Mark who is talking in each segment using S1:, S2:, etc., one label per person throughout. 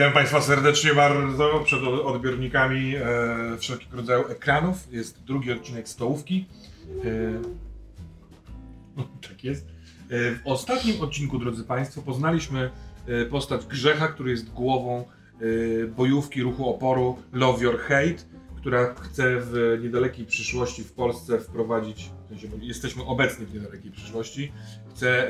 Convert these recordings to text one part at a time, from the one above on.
S1: Witam Państwa serdecznie bardzo przed odbiornikami e, wszelkiego rodzaju ekranów. Jest drugi odcinek Stołówki. E, tak jest. E, w ostatnim odcinku, drodzy Państwo, poznaliśmy e, postać Grzecha, który jest głową e, bojówki ruchu oporu Love Your Hate która chce w niedalekiej przyszłości w Polsce wprowadzić, jesteśmy obecni w niedalekiej przyszłości, chce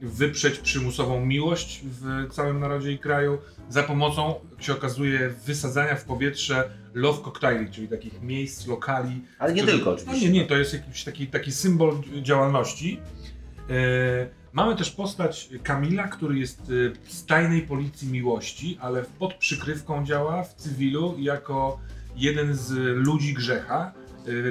S1: wyprzeć przymusową miłość w całym narodzie i kraju za pomocą, jak się okazuje, wysadzania w powietrze love cocktaili, czyli takich miejsc, lokali.
S2: Ale nie tylko oczywiście.
S1: No nie, nie, to jest jakiś taki, taki symbol działalności. E, mamy też postać Kamila, który jest e, z tajnej policji miłości, ale pod przykrywką działa w cywilu jako jeden z ludzi grzecha,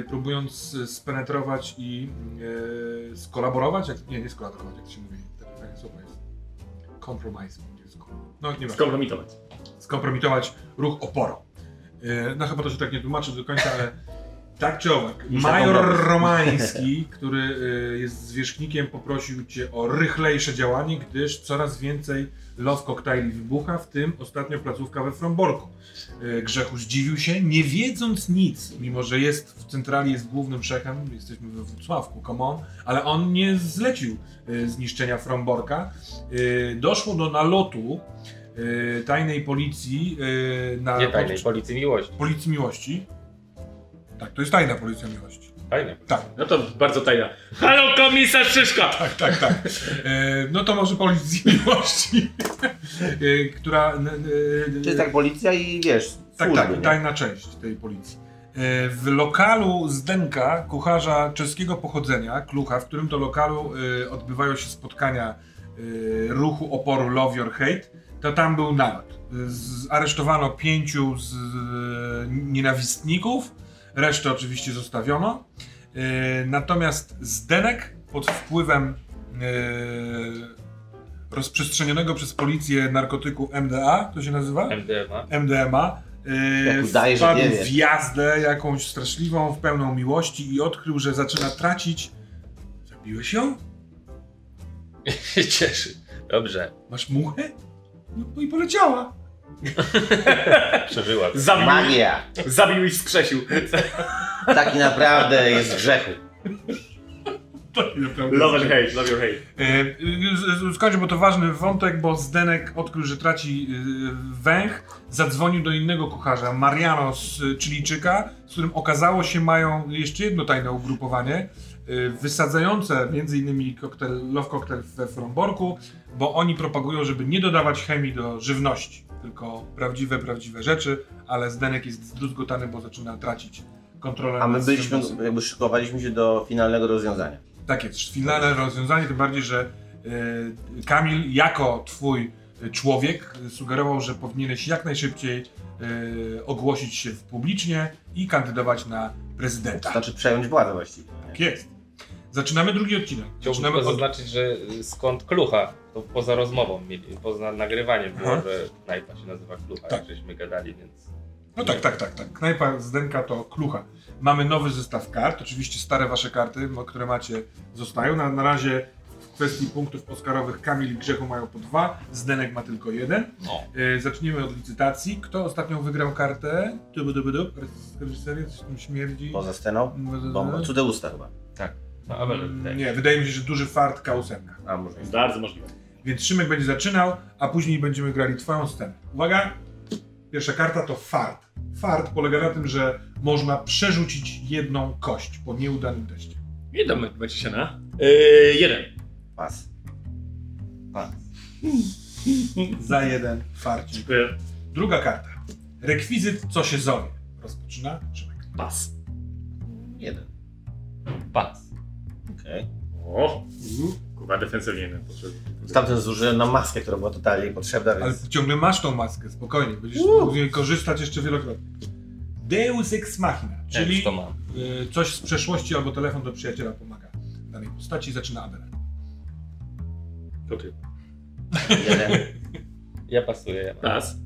S1: próbując spenetrować i yy, skolaborować, jak, nie, nie skolaborować, jak to się mówi, takie fajne słowo jest, compromise po angielsku. No nie.
S3: Skompromitować.
S1: Skompromitować ruch oporu. No chyba to się tak nie tłumaczy do końca, ale tak czy owak, major. Romański, który y, jest zwierzchnikiem, poprosił cię o rychlejsze działanie, gdyż coraz więcej love cocktaili wybucha, w tym ostatnio placówka we Fromborku. Y, Grzechu zdziwił się, nie wiedząc nic, mimo że jest w centrali, jest głównym szechem, jesteśmy we Wrocławku, come on, ale on nie zlecił y, zniszczenia Fromborka. Y, Doszło do nalotu tajnej policji na
S4: Nie tajnej policji miłości.
S1: Policji Miłości. Tak, to jest tajna policja miłości. Tak,
S3: No to bardzo tajna. Halo komisarz Szyszka!
S1: tak, tak, tak. E, no to może policji miłości, e, która. n-
S2: To jest tak policja i wiesz,
S1: tak,
S2: służby,
S1: tak,
S2: nie?
S1: tajna część tej policji. E, W lokalu Zdenka, kucharza czeskiego pochodzenia, Klucha, w którym to lokalu e, odbywają się spotkania e, ruchu oporu Love Your Hate, to tam był nalot. Zaresztowano pięciu z e, nienawistników, resztę oczywiście zostawiono. E, Natomiast Zdenek pod wpływem e, rozprzestrzenionego przez policję narkotyku MDA, to się nazywa?
S4: MDMA.
S1: MDMA. Yy,
S2: udaje, że
S1: wpadł w jazdę jakąś straszliwą, w pełną miłości i odkrył, że zaczyna tracić. Zabiłeś ją?
S4: cieszy. Dobrze.
S1: Masz muchę? No i poleciała.
S4: Przeżyła.
S3: Zabił,
S2: Magia!
S3: zabił i wskrzesił.
S2: Taki naprawdę jest grzechu.
S3: Love and hate, love your hate.
S1: Z- Skończę, bo to ważny wątek, bo Zdenek odkrył, że traci yy, węch, zadzwonił do innego kucharza, Mariano z Chilijczyka, z którym okazało się mają jeszcze jedno tajne ugrupowanie, yy, wysadzające między innymi koktajl, Love Cocktail we Fromborku, bo oni propagują, żeby nie dodawać chemii do żywności, tylko prawdziwe, prawdziwe rzeczy, ale Zdenek jest zdruzgotany, bo zaczyna tracić kontrolę
S2: A my byliśmy, jakby szykowaliśmy się do finalnego rozwiązania.
S1: tak jest, finalne rozwiązanie, tym bardziej, że e, Kamil jako twój człowiek sugerował, że powinieneś jak najszybciej e, ogłosić się publicznie i kandydować na prezydenta.
S2: Znaczy przejąć władzę właściwie.
S1: Tak jest. Zaczynamy drugi odcinek.
S4: Chciałbym
S1: Zaczynamy
S4: tylko
S1: od...
S4: zaznaczyć, że y, skąd klucha, to poza rozmową, mieli- poza nagrywaniem było,
S1: Aha.
S4: że knajpa się nazywa klucha,
S1: Tak.
S4: jak żeśmy gadali, więc...
S1: No tak, tak, tak, tak. Knajpa Zdenka to klucha. Mamy nowy zestaw kart, oczywiście stare wasze karty, które macie, zostają. Na, na razie w kwestii punktów oscarowych Kamil i Grzechu mają po dwa, Zdenek ma tylko jeden.
S4: No.
S1: E, zaczniemy od licytacji. Kto ostatnio wygrał kartę? Dubu, dubu, dubu. Reżyseria, coś tam śmierdzi.
S2: Poza sceną? Bo cudze usta chyba.
S4: No, ale
S1: Mm, Nie, wydaje mi się, że duży fart kausemka.
S2: A może jest.
S3: Bardzo możliwe.
S1: Więc Szymek będzie zaczynał, a później będziemy grali twoją scenę. Uwaga! Pierwsza karta to fart. Fart polega na tym, że można przerzucić jedną kość po nieudanym teście.
S3: Nie damy Maciesiana. Yy, jeden.
S2: Pas.
S4: Pas.
S1: Za jeden farcik.
S3: Dziękuję.
S1: Druga karta. Rekwizyt, co się zowie. Rozpoczyna Szymek.
S3: Pas.
S2: Jeden.
S4: Pas.
S2: Okej.
S3: O, kurwa defensywnie nie potrzebny.
S2: Tamten zużyłem na maskę, która była totalnie niepotrzebna,
S1: Ale
S2: więc...
S1: ciągle masz tą maskę, spokojnie. Będziesz mógł z niej korzystać jeszcze wielokrotnie. Deus Ex Machina,
S4: Czyli to mam.
S1: y, coś z przeszłości albo telefon do przyjaciela pomaga danej postaci. Zaczyna Abel.
S3: To ty.
S2: Jeden.
S4: Ja pasuję, ja mam.
S3: Pas.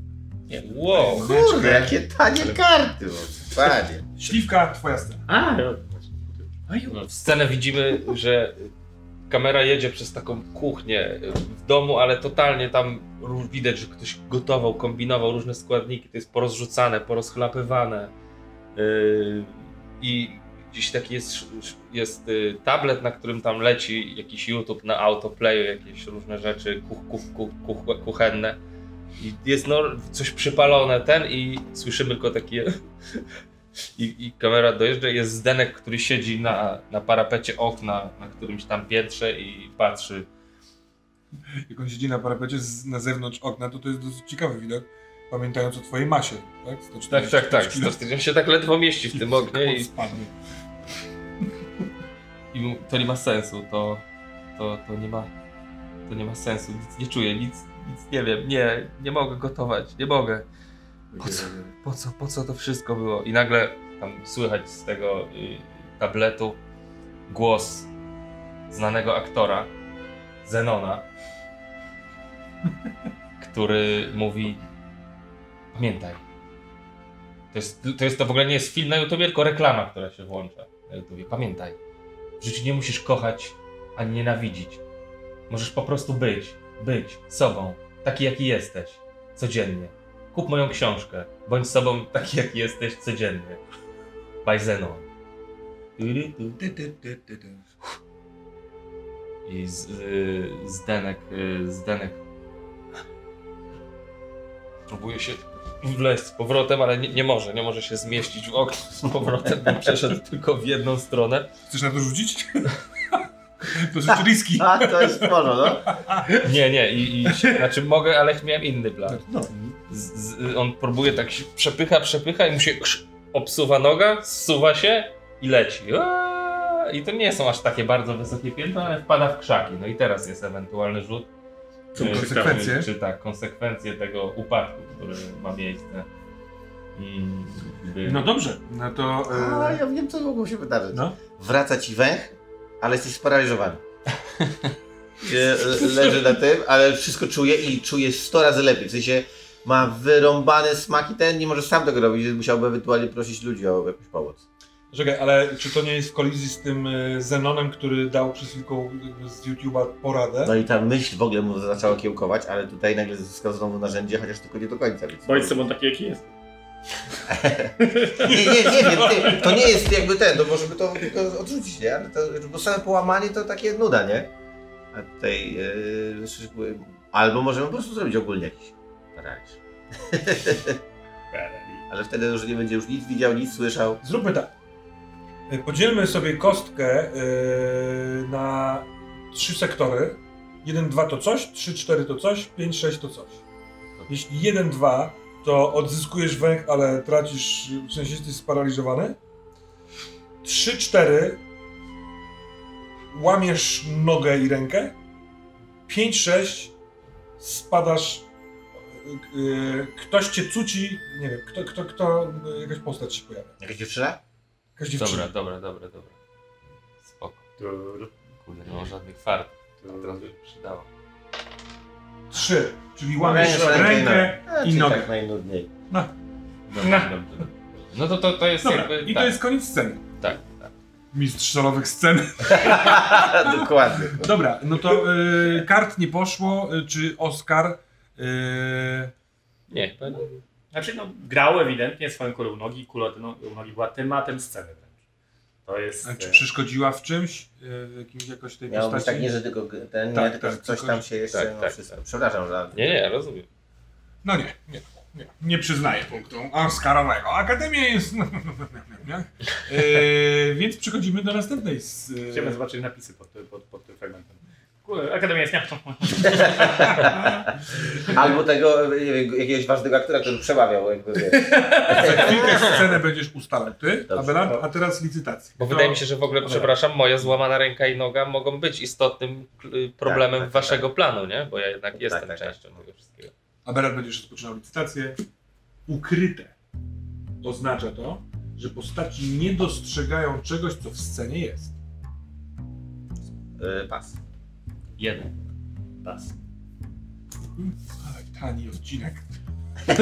S4: Wow.
S2: Kurde, jakie tanie karty! bo- Panie.
S1: Śliwka, twoja scena.
S3: A,
S4: No, w scenę widzimy, że kamera jedzie przez taką kuchnię w domu, ale totalnie tam widać, że ktoś gotował, kombinował różne składniki, to jest porozrzucane, porozchlapywane. Yy, I gdzieś taki jest, jest y, tablet, na którym tam leci jakiś YouTube na autoplayu, jakieś różne rzeczy kuch, kuch, kuch, kuch, kuchenne. I jest no, coś przypalone ten i słyszymy tylko takie i, I kamera dojeżdża jest Zdenek, który siedzi na, na parapecie okna na którymś tam piętrze i patrzy.
S1: Jak on siedzi na parapecie z, na zewnątrz okna, to to jest dosyć ciekawy widok. Pamiętając o twojej masie, tak? 140
S4: Tak, tak, tak.
S1: kilo.
S4: On się tak ledwo mieści w tym oknie
S1: On
S4: i,
S1: spadnie.
S4: i to nie ma sensu. To, to, to nie ma to nie ma sensu. Nic nie czuję, nic, nic nie wiem. Nie, nie mogę gotować, nie mogę. Po co, po co, po co to wszystko było? I nagle tam słychać z tego y, tabletu głos znanego aktora, Zenona, który mówi Pamiętaj, to jest, to jest to w ogóle nie jest film na YouTubie, tylko reklama, która się włącza na YouTubie. Pamiętaj, w życiu nie musisz kochać ani nienawidzić. Możesz po prostu być, być sobą, taki jaki jesteś, codziennie. Kup moją książkę. Bądź sobą taki, jaki jesteś codziennie. By Zenon. I z, y, Zdenek, y, Zdenek próbuje się wleźć z powrotem, ale nie, nie może, nie może się zmieścić w okno z powrotem, bo przeszedł tylko w jedną stronę.
S1: Chcesz na to rzucić? to jest riski.
S2: A, to jest sporo, no.
S4: Nie, nie, i, i znaczy mogę, ale miałem inny plan.
S2: no.
S4: Z, z, on próbuje tak się przepycha, przepycha i mu się obsuwa noga, zsuwa się i leci. Aaaa! I to nie są aż takie bardzo wysokie piętno, ale wpada w krzaki. No i teraz jest ewentualny rzut.
S3: Co
S4: Czy-
S1: konsekwencje?
S4: Czy, czy tak, konsekwencje tego upadku, który ma miejsce. Mm,
S1: No dobrze, no to...
S2: A,
S1: E,
S2: ja wiem, co mogło się wydarzyć.
S1: no.
S2: Wraca ci węch, ale jesteś sparaliżowany. Leży na tym, ale wszystko czuje i czuje 100 razy lepiej. W sensie ma wyrąbane smaki ten, nie może sam tego robić, więc musiałby ewentualnie prosić ludzi o jakąś pomoc.
S1: Czekaj, ale czy to nie jest w kolizji z tym e, Zenonem, który dał przed chwilką jakby z YouTube'a poradę?
S2: No i ta myśl w ogóle mu zaczęła kiełkować, ale tutaj nagle zyskał znowu narzędzie, chociaż tylko nie do końca. Więc...
S3: Bądź sobą taki, jaki jest.
S2: Nie, nie, nie wiem, ty, to nie jest jakby ten, to możemy to tylko odrzucić, nie? Ale to, bo same połamanie to takie nuda, nie? A tutaj, yy, albo możemy po prostu zrobić ogólnie jakiś paraliż. Ale wtedy już nie będzie już nic widział, nic słyszał.
S1: Zróbmy tak. E, Podzielmy sobie kostkę e, na trzy sektory. 1, 2 to coś, 3, 4 to coś, 5, 6 to coś. Jeśli 1, 2 to odzyskujesz węch, ale tracisz, w sensie jesteś sparaliżowany. 3, 4 łamiesz nogę i rękę. 5, 6 spadasz. E, Ktoś cię cuci, nie wiem, kto, kto, kto, e, jakaś postać się pojawia.
S2: Jakaś dziewczyna?
S1: Jakaś dziewczyna.
S4: Dobra, dobra, dobra, dobra. Spoko. Kurde, nie mam żadnych fart. Teraz by się przydało.
S1: Trzy, czyli łamiesz
S2: Rękę,
S1: rękę
S2: A,
S1: i
S2: czyli
S1: nogę.
S2: tak najnudniej.
S1: No.
S4: Dobrze,
S1: No.
S4: dobrze. No to, to, to jest
S1: Dobra,
S4: jakby...
S1: i
S4: tak,
S1: to jest koniec sceny.
S4: Tak, tak.
S1: Mistrz solowych scen.
S2: Dokładnie.
S1: Dobra, no to y, kart nie poszło, y, czy Oscar. Y,
S4: Nie, chyba.
S3: Znaczy, no, grał ewidentnie swoją kulę u nogi, kula no, u nogi była tematem sceny wręcz. To jest...
S1: a czy
S3: e,
S1: przeszkodziła w czymś? Y, w jakimś jakoś tej
S2: Miało
S1: postaci?
S2: tak nie, że tylko ten,
S1: Tak,
S2: nie, tylko
S1: tak,
S2: że coś
S1: tylko-
S2: tam się jeszcze,
S4: tak,
S2: no
S4: tak,
S2: wszystko.
S4: tak.
S2: Przepraszam, że...
S4: Nie, nie, rozumiem.
S1: No nie, nie, nie. Nie przyznaję punktu Oscarowego. Akademia jest. Y, więc przechodzimy do następnej. Z,
S3: zobaczyć napisy pod, pod, pod tym fragmentem. Akademia jest nie.
S2: Albo tego, nie wiem, jakiegoś ważnego aktora, który przemawiał, jakby wiesz.
S1: Za chwilkę scenę będziesz ustalał ty,
S2: Dobrze.
S1: Abelard, a teraz licytacja.
S4: Bo
S1: To-
S4: wydaje mi się, że w ogóle, przepraszam, moja złamana ręka i noga mogą być istotnym y, problemem
S2: tak,
S4: waszego
S2: tak.
S4: planu, nie? Bo ja jednak jestem
S2: tak,
S4: częścią
S2: tak.
S4: tego wszystkiego.
S1: Abelard będziesz rozpoczynał licytację. Ukryte oznacza to, że postaci nie dostrzegają czegoś, co w scenie jest.
S2: Yy, pas.
S4: Jeden.
S3: Pas.
S1: Ale tani odcinek.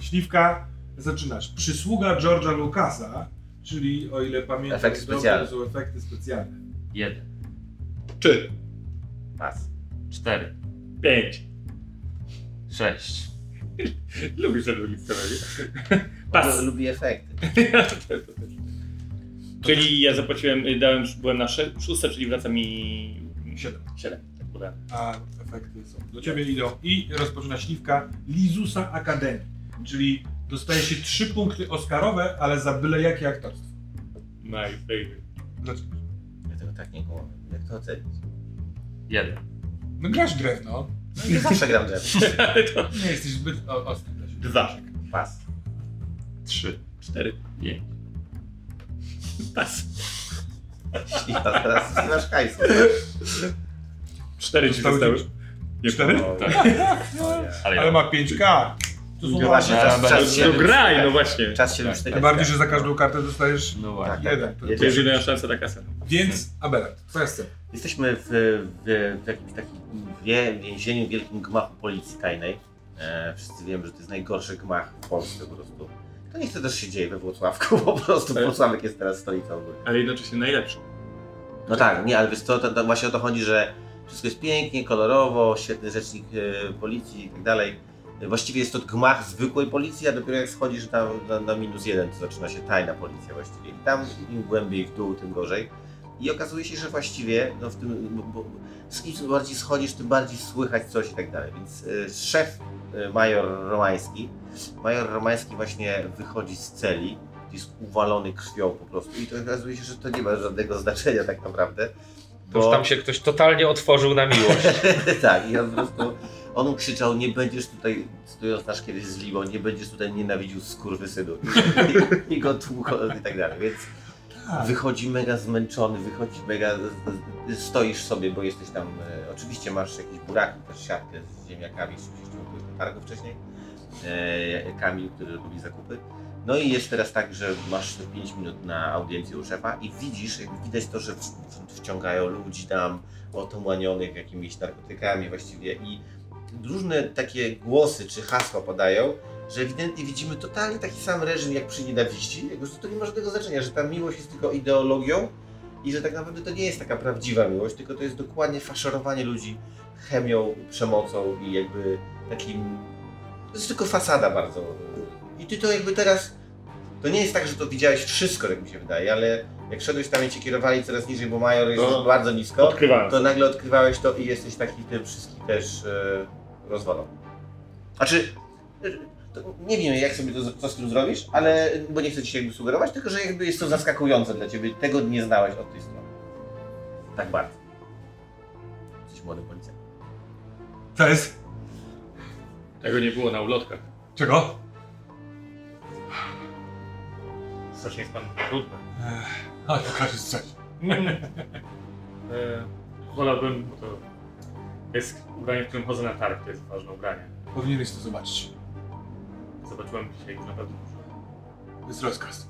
S1: Śliwka, zaczynasz. Przysługa George'a Lucasa, czyli o ile pamiętam,
S2: Efekty
S1: dobrze,
S2: specjalne.
S1: to są efekty specjalne.
S4: Jeden.
S1: Czy?
S2: Pas.
S4: Cztery.
S3: Pięć.
S4: Sześć.
S3: Lubisz ten drugi scenariusz. Pas.
S2: Lubi efekty.
S3: Czyli ja zapłaciłem, y, dałem, byłem na sze- szóste, czyli wraca mi
S1: Siedem.
S3: siedem. Tak podałem.
S1: A efekty są. Do ciebie idą. I rozpoczyna śliwka Lizusa Academy. Czyli dostaje się trzy punkty Oscarowe, ale za byle jakie aktorstwo.
S3: My favorite.
S1: Dlaczego?
S2: Ja tego tak nie kumam. Jak to ocenić?
S4: Jeden.
S1: No grasz drewno.
S2: No i zawsze gram drewno.
S1: Nie jesteś zbyt o- ostry.
S3: Dwa.
S2: Pas.
S4: Trzy.
S3: Cztery.
S4: Pięć.
S3: Pas.
S2: Śliwa, teraz nie masz hajsu.
S3: Cztery ci
S1: Zostały
S3: Nie
S1: Cztery?
S3: Tak.
S4: Ale,
S1: Ale ma 5K. To są
S2: No właśnie, czas,
S4: Ja
S2: czas
S4: będę-
S2: się
S3: To
S2: już-
S3: graj, no właśnie.
S2: Czas się
S4: Tak.
S2: już
S1: Tym bardziej, że za każdą kartę dostajesz
S4: No
S2: Tak,
S4: właśnie.
S2: tak,
S1: jeden.
S2: tak.
S1: To-
S3: jest jedyna szansa na kasę.
S1: Więc Aberant, twoja scena.
S2: Jesteśmy w, w, w jakimś takim wie- więzieniu, wielkim gmachu policji tajnej. E, wszyscy wiemy, że to jest najgorszy gmach w Polsce po prostu. To niech to też się dzieje we Włocławku, po prostu
S3: Tak.
S2: Włocławek jest teraz stolicą ogólnie.
S3: Ale jednocześnie najlepszy.
S2: No tak, nie, ale wiesz co, to, to właśnie o to chodzi, że wszystko jest pięknie, kolorowo, świetny rzecznik e, policji i tak dalej. Właściwie jest to gmach zwykłej policji, a dopiero jak schodzisz na, na, na minus jeden, to zaczyna się tajna policja właściwie. I tam im głębiej w dół, tym gorzej. I okazuje się, że właściwie no w tym, bo, bo, im bardziej schodzisz, tym bardziej słychać coś i tak dalej. Więc e, szef, e, major Romański, major Romański właśnie wychodzi z celi, jest uwalony krwią po prostu i to okazuje się, że to nie ma żadnego znaczenia tak naprawdę.
S4: To już tam się ktoś totalnie otworzył na miłość.
S2: tak, i on po prostu, on krzyczał, nie będziesz tutaj, stojąc na szkielet z Libą, nie będziesz tutaj nienawidził skurwysynu. I, i go tłukł i tak dalej, więc
S1: Tak.
S2: wychodzi mega zmęczony, wychodzi mega, stoisz sobie, bo jesteś tam, e, oczywiście masz jakieś buraki, też siatkę z ziemniakami, byłeś na targu wcześniej, Kamil, który robi zakupy. No i jest teraz tak, że masz 5 minut na audiencję u szefa i widzisz, jakby widać to, że wciągają ludzi tam otumanionych jakimiś narkotykami właściwie i różne takie głosy czy hasła podają, że ewidentnie widzimy totalnie taki sam reżim jak przy nienawiści, jakby, to nie ma żadnego znaczenia, że ta miłość jest tylko ideologią i że tak naprawdę to nie jest taka prawdziwa miłość, tylko to jest dokładnie faszerowanie ludzi chemią, przemocą i jakby takim... To jest tylko fasada bardzo. I ty to jakby teraz... To nie jest tak, że to widziałeś wszystko, jak mi się wydaje, ale jak szedłeś tam i cię kierowali coraz niżej, bo major jest
S3: No.
S2: bardzo nisko,
S3: Odkrywałem.
S2: to nagle odkrywałeś to i jesteś taki tym wszystkich też e, rozwalony. Znaczy, e, to nie wiem jak sobie to, co z tym zrobisz, ale, bo nie chcę ci się jakby sugerować, tylko że jakby jest to zaskakujące dla ciebie, tego nie znałeś od tej strony. Tak bardzo. Jesteś młodym policjantem.
S1: To jest.
S3: Tego nie było na ulotkach.
S1: Czego?
S3: Strasznie jest pan trudny.
S1: A, to każdy strzeć.
S3: E, wolałbym, bo to jest ubranie, w którym chodzę na targ, to jest ważne ubranie.
S1: Powinieneś to zobaczyć.
S3: Zobaczyłem dzisiaj już naprawdę dużo.
S1: To jest rozkaz.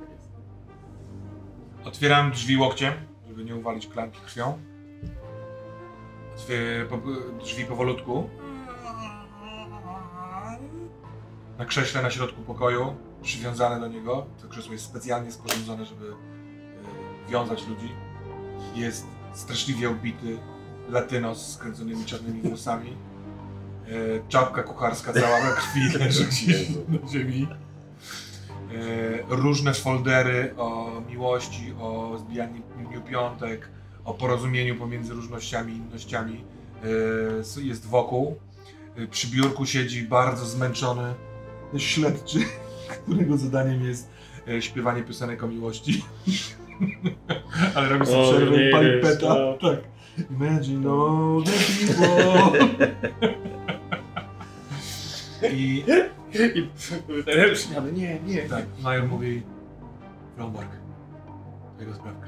S3: Tak jest.
S1: Otwieram drzwi łokciem, żeby nie uwalić klamki krwią. Otwieram po, drzwi powolutku. Na krześle na środku pokoju, przywiązane do niego. To krzesło jest specjalnie sporządzone, żeby e, wiązać ludzi. Jest straszliwie obity latynos z skręconymi czarnymi włosami. E, czapka kucharska cała we krwi leży gdzieś na ziemi. E, różne foldery o miłości, o zbijaniu piątek, o porozumieniu pomiędzy różnościami i innościami jest wokół. Przy biurku siedzi bardzo zmęczony śledczy, którego zadaniem jest e, śpiewanie piosenek o miłości. Ale robi sobie przerwę i pali peta.
S3: no.
S1: Tak. Imagine all the people. I
S3: I ręcznie, ale nie, nie.
S1: Tak, Major mówi Lombark, to jego sprawka.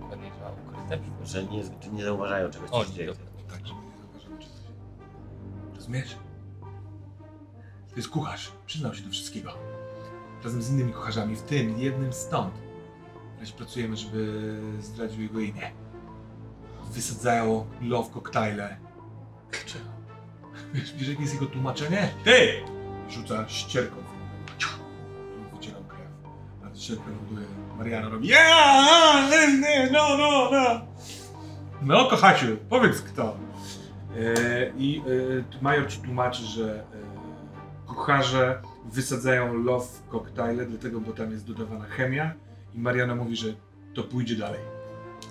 S4: Dokładnie, że ukryte
S2: Że nie, czy nie zauważają czegoś, co
S4: Oni,
S2: się dzieje.
S1: Rozumiesz? To jest kucharz, przyznał się do wszystkiego. Razem z innymi kucharzami, w tym jednym stąd. Wreszcie pracujemy, żeby zdradził jego imię. Wysadzają love koktajle.
S3: Czego?
S1: Wiesz, wiesz jakie jest jego tłumaczenie? Ty! Rzuca ścierką w niego. Wycieram krew. Szybko buduje. Mariano robi nie, no, no, no. No, kochaciu, powiedz kto. E, I e, Major ci tłumaczy, że e, kucharze wysadzają love koktajle, dlatego, bo tam jest dodawana chemia. I Mariano mówi, że to pójdzie dalej.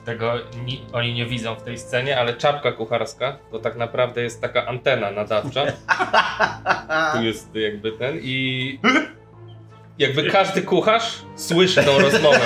S4: Tego ni- oni nie widzą w tej scenie, ale czapka kucharska to tak naprawdę jest taka antena nadawcza. Tu jest jakby ten i jakby każdy kucharz słyszy tą rozmowę.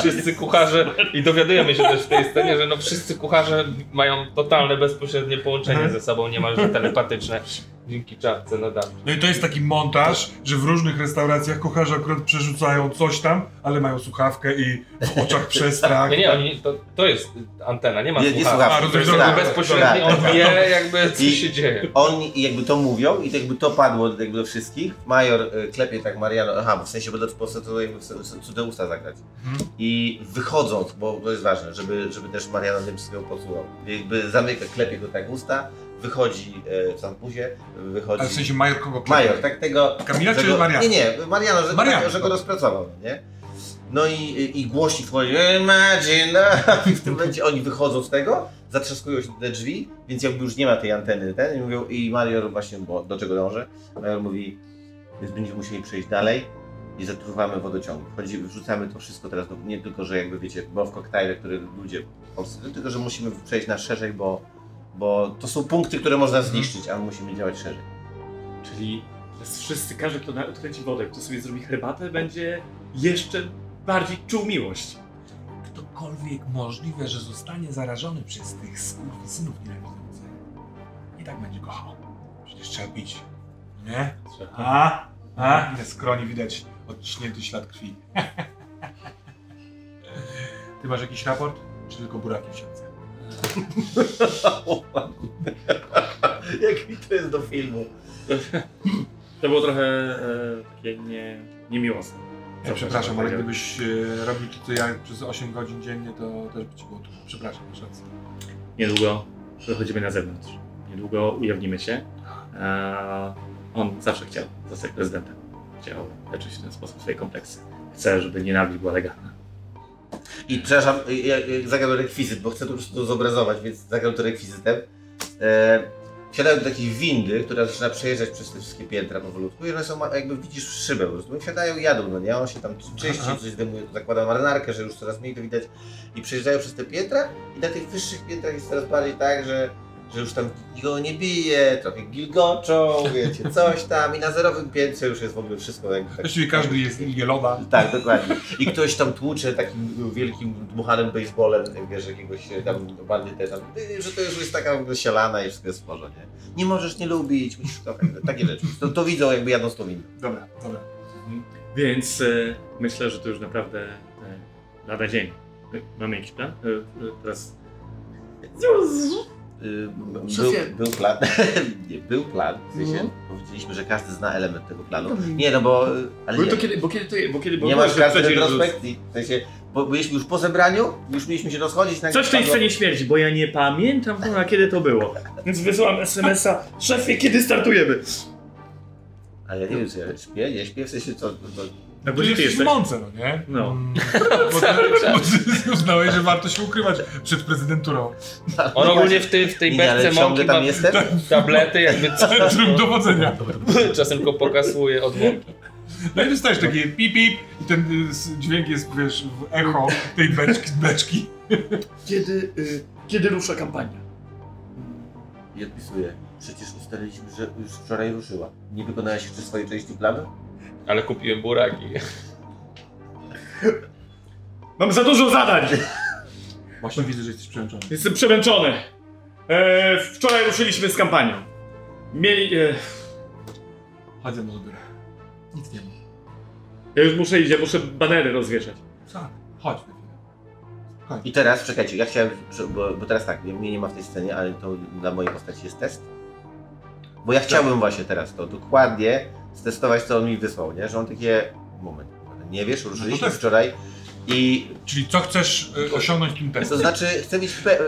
S4: Wszyscy kucharze i dowiadujemy się też w tej scenie, że no wszyscy kucharze mają totalne bezpośrednie połączenie
S1: Mhm.
S4: ze sobą, niemalże telepatyczne dzięki czapce nadawczej.
S1: No i to jest taki montaż, że w różnych restauracjach kucharze akurat przerzucają coś tam, ale mają słuchawkę i w oczach przestrach.
S4: Nie, nie, oni, to, to jest antena, nie ma
S2: Nie- nie
S4: słuchawki.
S2: słuchawki,
S1: A, rozumiem,
S4: To jest
S1: dobra,
S4: jakby bezpośredni,
S2: dobra.
S4: on wie jakby co
S2: I-
S4: się dzieje.
S2: Oni jakby to mówią i to jakby to padło jakby do wszystkich. Major y, klepie tak Mariano, aha, bo w sensie, to po prostu to jakby cudze usta zagrać.
S1: Mhm.
S2: I wychodząc, bo to jest ważne, żeby, żeby też Mariano tym wszystkiego posłuchał. Jakby zamyka, klepie go tak usta, wychodzi e, w sampuzie, wychodzi...
S1: Ale w sensie Major kogo?
S2: Major, tak tego...
S1: Kamila czy
S2: go,
S1: Mariano?
S2: Nie, nie, Mariano, że,
S1: Mariano,
S2: że go rozpracował, nie? No i, i głośnik wchodzi, imagine, i w tym momencie oni wychodzą z tego, zatrzaskują się te drzwi, więc jakby już nie ma tej anteny, ten, i mówią, i Major właśnie, bo do czego dąży, Major mówi, więc będziemy musieli przejść dalej i zatruwamy wodociąg. Chodzi, wrzucamy to wszystko teraz, do, nie tylko, że jakby wiecie, bo w koktajle, które ludzie w Polsce, tylko, że musimy przejść na szerzej, bo, bo to są punkty, które można zniszczyć, a my musimy działać szerzej.
S3: Czyli teraz wszyscy, każdy, kto na- odkręci wodę, kto sobie zrobi herbatę, będzie jeszcze bardziej czuł miłość.
S1: Ktokolwiek możliwe, że zostanie zarażony przez tych skurwysynów nienawidzących. I tak będzie kochał. Przecież trzeba pić. Nie? A? A? Ile skroni widać odciśnięty ślad krwi. Ty masz jakiś raport? Czy tylko buraki w siatce?
S2: Jak mi to jest do filmu.
S3: To było trochę e, takie nie, niemiłosne.
S1: Ja przepraszam, ale gdybyś e, robił to co ja przez 8 godzin dziennie, to też by ci było trudno. Przepraszam, masz rację.
S3: Niedługo wychodzimy na zewnątrz. Niedługo ujawnimy się. E, on zawsze chciał zostać prezydentem. Chciał leczyć w ten sposób swoje kompleksy. Chce, żeby nienawiść była legalna.
S2: I przepraszam, ja, ja zagrał rekwizyt, bo chcę to po prostu zobrazować, więc zagrał to rekwizytem. E, wsiadają do takiej windy, która zaczyna przejeżdżać przez te wszystkie piętra powolutku i one są, jakby widzisz szybę po prostu. Wsiadają i jadą, no nie? On się tam czyści,
S1: Aha.
S2: coś zdejmuje, zakłada marynarkę, że już coraz mniej to widać. I przejeżdżają przez te piętra i na tych wyższych piętrach jest coraz bardziej tak, że, że już tam nikogo nie bije, trochę gilgoczą, wiecie, coś tam. I na zerowym piętrze już jest w ogóle wszystko jakby tak
S1: Właściwie każdy jest Ilgelowa.
S2: tak, dokładnie. I ktoś tam tłucze takim wielkim dmuchanym baseballem, wiesz, jakiegoś tam bandytę tam, że to już jest taka w ogóle sialana i wszystko jest w porządku, nie? Nie możesz nie lubić, musisz to, takie rzeczy. To, to widzą jakby jadą z tą windą.
S1: Dobra, dobra.
S3: Więc e, myślę, że to już naprawdę e, lada dzień. E, Mamy jakiś plan? E, e, teraz
S2: Był,
S5: Szefie.
S2: był plan, nie, był plan, w sensie
S5: Mhm.
S2: powiedzieliśmy, że każdy zna element tego planu. Nie, no bo, y, ale
S3: Bo
S2: nie,
S3: to kiedy, bo kiedy to bo kiedy
S2: nie
S3: bo
S2: masz
S3: że
S2: karty
S3: przecież-
S2: retrospekcji, w sensie, bo byliśmy już po zebraniu, już mieliśmy się rozchodzić. nagle
S3: Coś w tej scenie śmierdzi, bo ja nie pamiętam kurwa, kiedy to było. Więc wysyłam SMS-a, szefie, kiedy startujemy?
S2: Ale ja nie wiem, czy ja śpię, nie śpię, w sensie co, to, to,
S3: Na
S1: Bo jesteś
S3: ty
S1: w
S3: jesteś?
S1: mące, no nie?
S3: No.
S1: Mm, Bo ty, bo ty uznałeś, że warto się ukrywać przed prezydenturą.
S4: On ogólnie w tej, w tej beczce mąki ma
S2: tam jestem.
S4: tablety, jakby
S1: Centrum dowodzenia.
S4: czasem go pokasuje od mąki.
S1: No i dostajesz takie pip pip i ten y, dźwięk jest, wiesz, w echo tej beczki. beczki.
S3: Kiedy, y, kiedy rusza kampania?
S2: I odpisuję. Przecież ustaliliśmy, że już wczoraj ruszyła. Nie wykonałeś jeszcze swojej części planu?
S4: Ale kupiłem buraki.
S3: Mam za dużo zadań!
S1: Właśnie widzę, że jesteś przemęczony.
S3: Jestem przemęczony. E, wczoraj ruszyliśmy z kampanią. Mieli... E,
S1: mną do biura. Nic nie ma.
S3: ja już muszę iść, ja muszę banery rozwieszać.
S1: Tak, chodź.
S2: I teraz, czekajcie, ja chciałem, że- bo, bo teraz tak, mnie nie ma w tej scenie, ale to dla mojej postaci jest test. Bo ja chciałbym właśnie teraz to dokładnie stestować, co on mi wysłał, nie? Że on takie, moment, nie wiesz, ruszyliśmy
S1: test.
S2: wczoraj I
S1: Czyli co chcesz y, osiągnąć tym
S2: to
S1: testem?
S2: znaczy, chcę mieć. Pe...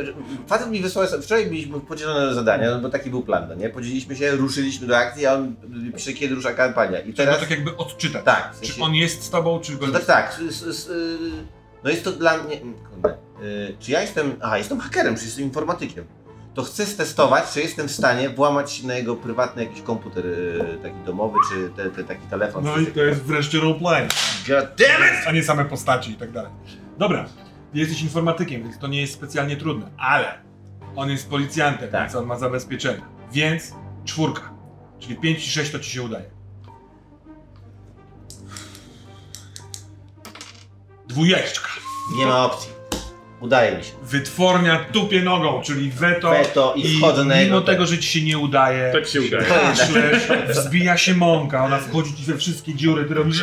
S2: Facet mi wysłał. Wczoraj mieliśmy podzielone zadania, no bo taki był plan, no nie? Podzieliliśmy się, ruszyliśmy do akcji, a on pisze, kiedy rusza kampania. I
S1: Trzeba
S2: teraz.
S1: tak jakby odczytać.
S2: Tak, w
S1: Czy
S2: sensie-
S1: on jest z tobą, czy go
S2: To
S1: nie?
S2: tak, tak. No jest to dla mnie. Kurde. y, Czy ja jestem. Aha, jestem hakerem, czy jestem informatykiem. To chcę stestować, czy jestem w stanie włamać się na jego prywatny jakiś komputer y, taki domowy, czy te, te, taki telefon.
S1: No i to jest wreszcie roleplay,
S2: God damn it!
S1: a nie same postaci i tak dalej. Dobra, jesteś informatykiem, więc to nie jest specjalnie trudne, ale on jest policjantem,
S2: Tak.
S1: więc on ma zabezpieczenie. Więc czwórka, czyli 5 i 6 to ci się udaje. Dwójeczka.
S2: Nie ma opcji. Udaje mi się.
S1: Wytwornia tupie nogą, czyli weto.
S2: Weto i wchodzę na
S1: mimo tego, że ci się nie udaje,
S3: Tak się udaje.
S1: kaszlesz, wzbija się mąka, ona wchodzi ci we wszystkie dziury, ty robisz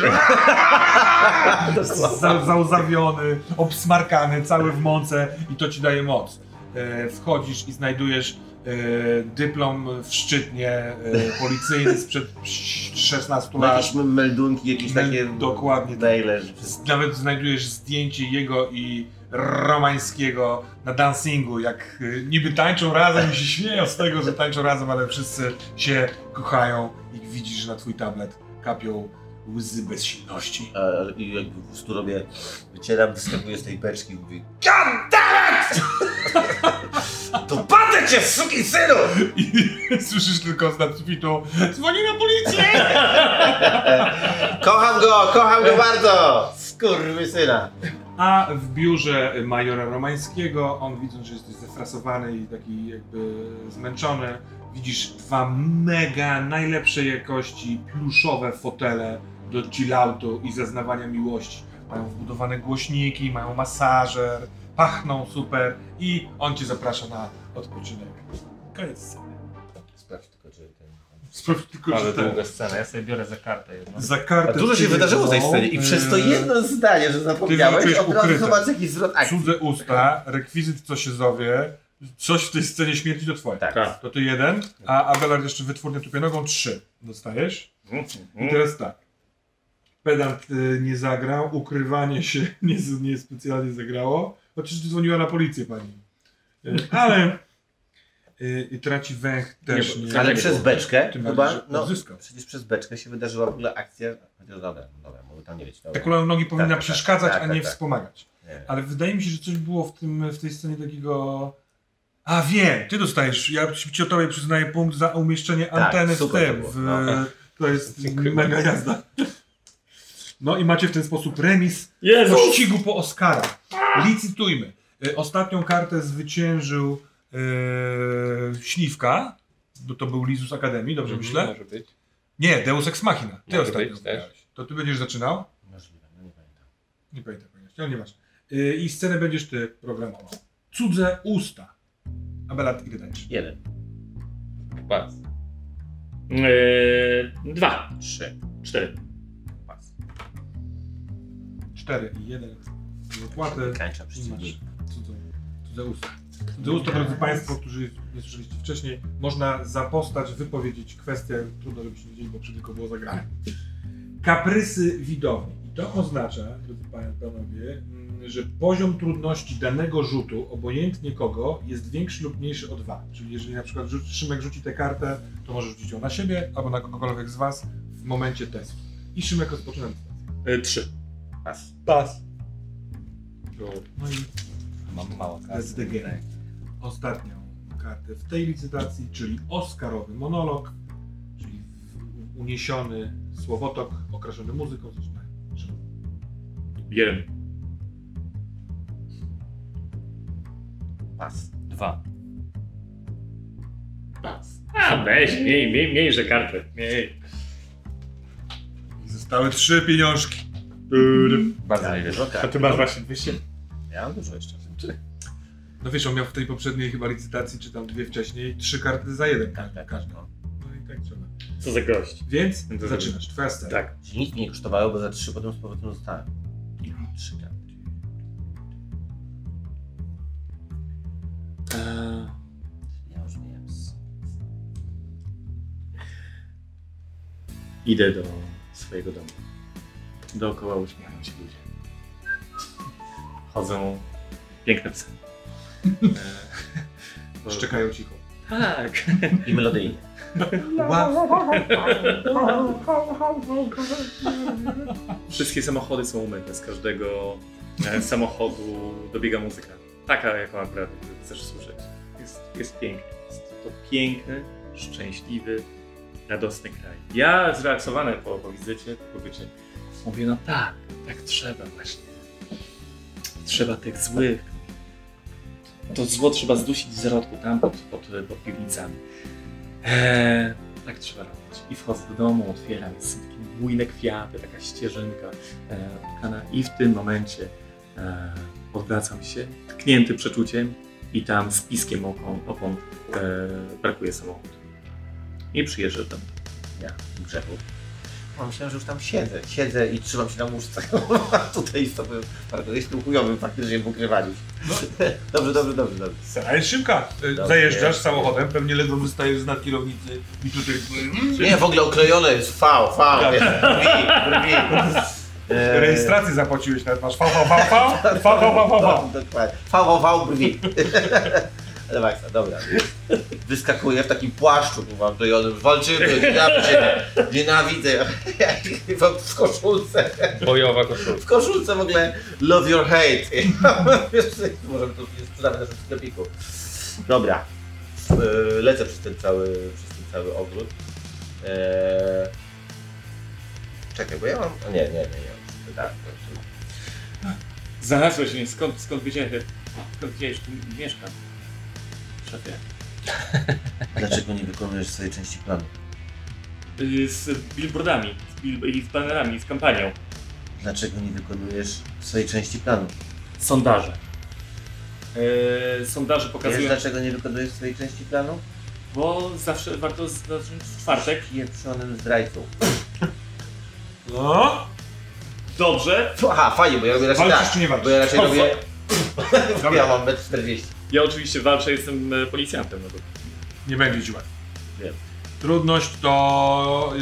S1: za, załzawiony, obsmarkany, cały w mące i to ci daje moc. E, wchodzisz i znajdujesz e, dyplom w szczytnie e, policyjny sprzed 16 lat.
S2: Jakieś meldunki, jakieś
S1: Mel-
S2: takie.
S1: dokładnie tak.
S2: Maile.
S1: Nawet znajdujesz zdjęcie jego i Romańskiego na dancingu, jak y, niby tańczą razem i się śmieją z tego, że tańczą razem, ale wszyscy się kochają i widzisz, że na twój tablet kapią łzy bezsilności.
S2: A, I jakby po prostu robię, wycieram, wyskakuję z tej beczki i mówię To patrzę cię, suki synu!
S1: I słyszysz tylko z nadsufitu dzwoni na policję!
S2: Kocham go, kocham go bardzo! Skurwysyna.
S1: A w biurze majora Romańskiego, on widząc, że jesteś zefrasowany i taki jakby zmęczony, widzisz dwa mega najlepszej jakości pluszowe fotele do chilloutu i zaznawania miłości. Mają wbudowane głośniki, mają masażer, pachną super i on cię zaprasza na odpoczynek. Koniec
S2: Sprawdź tylko,
S4: Ale
S1: że ten,
S4: długa scena, ja sobie biorę za kartę jedną.
S1: za kartę...
S2: A dużo się wydarzyło w tej scenie i przez to
S1: yy,
S2: jedno zdanie, że zapomniałeś, od razu zobacz jakiś zwrot akcji.
S1: Cudze usta, rekwizyt co się zowie, coś w tej scenie śmierci to twoje.
S2: Tak.
S3: Tak.
S1: To ty jeden, a Abelard jeszcze wytwórnię tupionogą trzy dostajesz. I teraz tak. Pedant y, nie zagrał, ukrywanie się nie, nie specjalnie zagrało. Chociaż dzwoniła na policję pani. Y, ale i traci węch też
S3: Nie,
S1: nie.
S2: Ale
S3: nie
S2: przez beczkę
S1: Tym
S2: chyba,
S1: bardziej,
S2: no przecież przez beczkę się wydarzyła w ogóle akcja, chociaż dobra, dobra, mogę tam nie być. Dobra.
S1: Ta kula nogi powinna
S2: tak,
S1: przeszkadzać,
S2: tak,
S1: a
S2: tak,
S1: nie
S2: tak.
S1: wspomagać.
S2: Nie.
S1: Ale wydaje mi się, że coś było w, tym, w tej scenie takiego. A wiem, ty dostajesz. Ja ci o tobie przyznaję punkt za umieszczenie
S2: Tak,
S1: anteny w
S2: to
S1: tym. W,
S2: no.
S1: To jest
S4: Dziękuję
S1: mega jazda. No i macie w ten sposób remis
S3: Jezus!
S1: pościgu po Oscara. Licytujmy. Y, Ostatnią kartę zwyciężył Śliwka, bo to był Lizus Akademii, dobrze
S4: Mhm,
S1: myślę?
S4: Może być.
S1: Nie, Deus Ex Machina. Ty
S4: Może
S1: ostatnio
S4: być.
S1: To ty będziesz zaczynał?
S2: Możliwe, no nie pamiętam.
S1: Nie pamiętam, ale nieważne. Yy, I scenę będziesz ty programował. Cudze usta. Abelat, ile dajesz?
S2: Jeden.
S4: Pas.
S3: Yy, dwa.
S2: Trzy.
S3: Cztery.
S2: Pas.
S1: Cztery i jeden. Masz cudze, cudze usta. Cudze usta, drodzy Państwo, którzy nie słyszeliście wcześniej, można za postać wypowiedzieć kwestię, trudno żebyście wiedzieli, bo tylko było zagrane. Kaprysy widowni. I to oznacza, drodzy Panie Panowie, mm, że poziom trudności danego rzutu, obojętnie kogo, jest większy lub mniejszy o dwa. Czyli jeżeli na przykład rzuci, Szymek rzuci tę kartę, to może rzucić ją na siebie albo na kogokolwiek z Was w momencie testu. I Szymek rozpoczyna licytację.
S3: Yy, trzy.
S2: Pas.
S1: Pas. No i
S4: Mam mało kasy.
S1: the game. ostatnią kartę w tej licytacji, czyli Oscarowy monolog, czyli uniesiony słowotok okraszony muzyką.
S3: Jeden.
S2: Pas.
S4: Dwa.
S3: A, weź, miej, miej, mniejsze karty. Miej.
S1: Zostały trzy pieniążki.
S4: Bardzo
S2: Ja,
S4: niewiele.
S3: A
S2: kart.
S3: ty masz właśnie 200?
S2: Ja mam dużo jeszcze.
S1: No wiesz, on miał w tej poprzedniej chyba licytacji, czy tam dwie wcześniej, trzy karty za jeden
S2: Tak, tak,
S1: każdy.
S2: no.
S1: No i tak trzeba.
S3: Co za gość.
S1: Więc
S3: to
S1: zaczynasz, twoja scena.
S3: Tak.
S2: Czyli nic mi nie kosztowało, bo za trzy potem z powrotem dostałem. Trzy karty.
S3: Eee,
S2: Ja już wiem.
S3: idę do swojego domu. Dookoła uśmiechają się ludzie. chodzą piękne psy. E,
S1: Szczekają cicho.
S3: Tak.
S2: I melodyjnie.
S3: Wszystkie samochody są umyte, z każdego e, samochodu dobiega muzyka. Taka, jaką akurat chcesz słyszeć. Jest, jest piękny. Jest to piękny, szczęśliwy, radosny kraj. Ja zrelaksowany po, po wizycie, po bycie, mówię, no tak, tak trzeba właśnie. Trzeba tych złych. To zło trzeba zdusić w zarodku, tam pod, pod, pod piwnicami. Eee, tak trzeba robić. I wchodzę do domu, otwieram, jest takie bujne kwiaty, taka ścieżynka e, tkana i w tym momencie e, odwracam się, tknięty przeczuciem i tam z piskiem opon, opon e, brakuje samochód. I przyjeżdżam.
S2: Ja, grzechu. No, myślałem, że już tam siedzę. Siedzę i trzymam się na muszce. A tutaj z tobą jestem chujowym faktycznie w ukrywaniu. Dobrze, dobrze, dobrze, dobrze.
S1: Scena jest szybka. Y,
S2: Dobrze.
S1: Zajeżdżasz samochodem, pewnie ledwo wystajesz z nad kierownicy i tutaj...
S2: Nie, w ogóle oklejone jest V, V, wiesz, brwi, brwi. Eee,
S1: Rejestrację zapłaciłeś, nawet masz V, V, V, V, V, V, V, V,
S2: No, Dokładnie. V, V, V, brwi. Ale maksa, dobra. Wyskakuje w takim płaszczu, kurwa, oklejonym. Walczymy, ja cię nienawidzę. W koszulce.
S4: Bojowa koszulka.
S2: W koszulce w ogóle love your hate. Wiesz, Możemy to sprzedamy w naszym sklepiku. Dobra. Eee, Lecę przez ten cały, przez ten cały ogród. Eee... Czekaj, bo ja mam... o Nie, nie, nie, nie. Tak, to- to-
S3: Znalazłeś mnie, skąd, skąd wiedziałeś, skąd wiedziałeś, tu mieszkam? Szefie.
S2: Dlaczego nie wykonujesz swojej części planu?
S3: Z billboardami, z, bil- i z banerami, z kampanią.
S2: Dlaczego nie wykonujesz swojej części planu?
S3: Sondaże. Yy, sondaże
S2: Wiesz,
S3: pokazują,
S2: dlaczego nie wykonujesz swojej części planu?
S3: bo zawsze warto zacząć w czwartek.
S2: Pieprzonym zdrajcą.
S1: No,
S2: Dobrze. Aha, fajnie, bo ja robię raczej
S1: Walczysz
S2: tak.
S1: czy nie walczysz?
S2: Bo ja raczej robię... ja mam 1,40 m.
S3: Ja oczywiście walczę, jestem e, policjantem. No to
S1: nie będzie ci łatwo.
S2: Wiem.
S1: Trudność to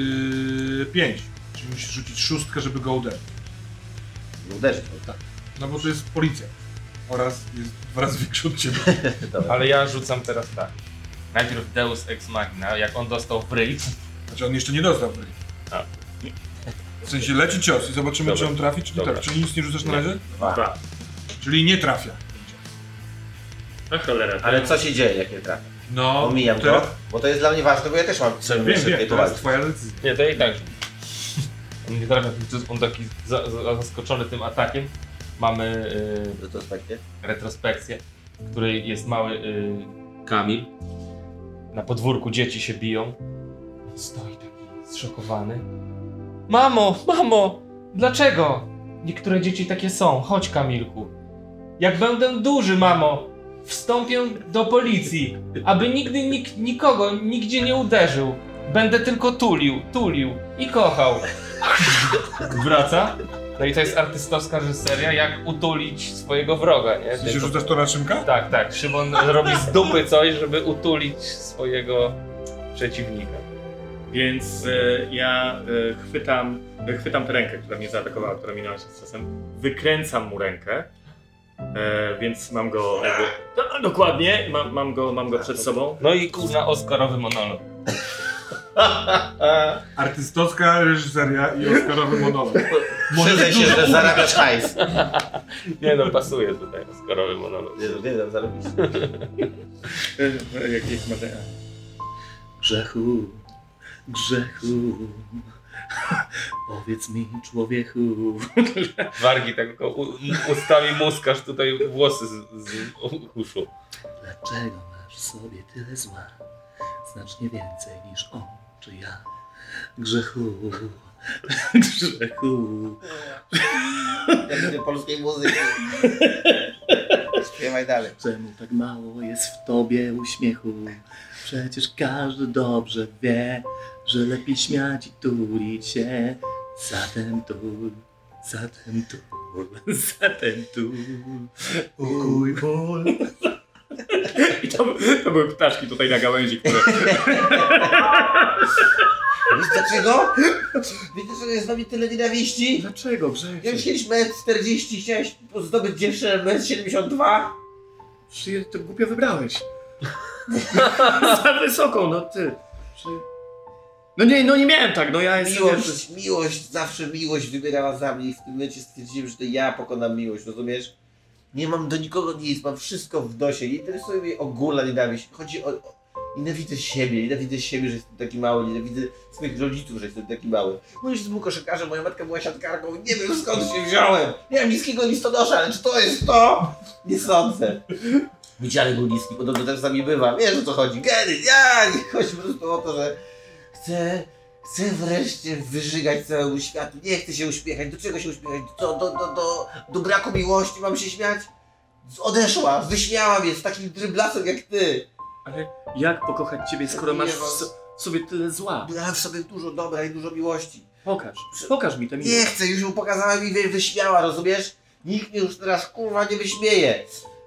S1: 5. Czyli musisz rzucić szóstkę, żeby go uderzyć.
S2: Uderzyć, no tak.
S1: No bo to jest policja. Oraz jest dwa razy większy od ciebie.
S4: Ale ja rzucam teraz tak. Najpierw Deus Ex Machina, jak on dostał w ryj,
S1: Znaczy on jeszcze nie dostał w ryj.
S4: A.
S1: W sensie leci cios i zobaczymy,
S4: Dobra.
S1: czy on trafi, czy nie
S4: Dobra.
S1: trafi. Czyli nic nie rzucasz na razie?
S2: Dwa.
S1: Czyli nie trafia.
S3: A cholera. to-
S2: Ale co się dzieje, jak nie trafię?
S1: No,
S2: Omijam go, bo to jest dla mnie ważne, bo ja też mam
S1: Wiem, wiem,
S2: szybkie
S1: to jest twoja decyzja.
S4: Nie, to ja i tak. On nie trafia, on taki za, za, zaskoczony tym atakiem. Mamy y,
S2: Retrospekcję.
S4: retrospekcję, w której jest mały y, Kamil. Na podwórku dzieci się biją. On stoi taki zszokowany. Mamo, mamo, dlaczego? Niektóre dzieci takie są. Chodź, Kamilku. Jak będę duży, mamo, wstąpię do policji, aby nigdy nik nikogo nigdzie nie uderzył. Będę tylko tulił, tulił i kochał. Wraca. No i to jest artystowska reżyseria, jak utulić swojego wroga, nie?
S1: W sensie
S4: Tylko-
S1: rzucasz to na Szymka?
S4: tak, tak. Szymon robi z dupy coś, żeby utulić swojego przeciwnika.
S3: Więc e, ja e, chwytam, e, chwytam tę rękę, która mnie zaatakowała, która minęła się z czasem. Wykręcam mu rękę. E, więc mam go jakby, no, dokładnie, mam, mam, go, mam go przed sobą.
S4: No i kurna Oscarowy monolog.
S1: Artystowska reżyseria i Oscarowy monolog.
S2: Przyznaj się, że zarabiasz hajs.
S4: Nie no, pasuje tutaj Oscarowy monolog.
S2: Nie, nie, nie, zarobisz.
S3: E, e, Jak, jak ma te... Grzechu, grzechu, powiedz mi człowieku.
S4: Wargi tak u- ustami muskasz tutaj włosy z, z uszu.
S3: Dlaczego masz w sobie tyle zła? Znacznie więcej niż on czy ja. Grzechu, grzechu.
S2: Jak do polskiej muzyki. Śpiewaj dalej.
S3: Czemu tak mało jest w tobie uśmiechu? Przecież każdy dobrze wie, że lepiej śmiać i tulić się. Zatem tul, zatem tul, zatem tul. Uj, ból. I to, to były ptaszki tutaj na gałęzi, które...
S2: Wiesz dlaczego? Wiesz dlaczego jest z wami tyle nienawiści?
S3: Dlaczego,
S2: Ja
S3: Grzesiek?
S2: już kiedyś metr 40, chciałeś zdobyć dziewczynę metr 72?
S3: Czy to głupio wybrałeś? Za wysoką, no ty. Czy... No nie, no nie miałem tak, no ja jestem...
S2: Miłość, miłość, zawsze miłość wybierała za mnie i w tym momencie stwierdziłem, że to ja pokonam miłość, rozumiesz? Nie mam do nikogo nic, mam wszystko w dosie, nie interesuje mnie ogólna nienawiść. Chodzi o... o nienawidzę siebie, nienawidzę siebie, że jestem taki mały, nienawidzę swoich rodziców, że jestem taki mały. Mój ojciec był koszykarzem, moja matka była siatkarką, nie wiem skąd się wziąłem. Miałem niskiego listonosza, ale czy to jest to? Nie sądzę. Mój dziadek był niski, podobno też z nami bywa. Wiesz o co chodzi? Geny, ja! Chodzi po prostu o to, że chcę, chcę wreszcie wyżygać całemu światu. Nie chcę się uśmiechać. Do czego się uśmiechać? Do, do, do, do, do braku miłości mam się śmiać? Odeszła, wyśmiała mnie z takim dryblasem jak ty.
S3: Ale jak pokochać ciebie, skoro masz w, so, w sobie tyle zła?
S2: Miałem w sobie dużo dobra i dużo miłości.
S3: Pokaż, pokaż mi tę
S2: Nie
S3: miłość.
S2: chcę, już ją pokazałem i wy- wyśmiała, rozumiesz? Nikt mnie już teraz kurwa nie wyśmieje.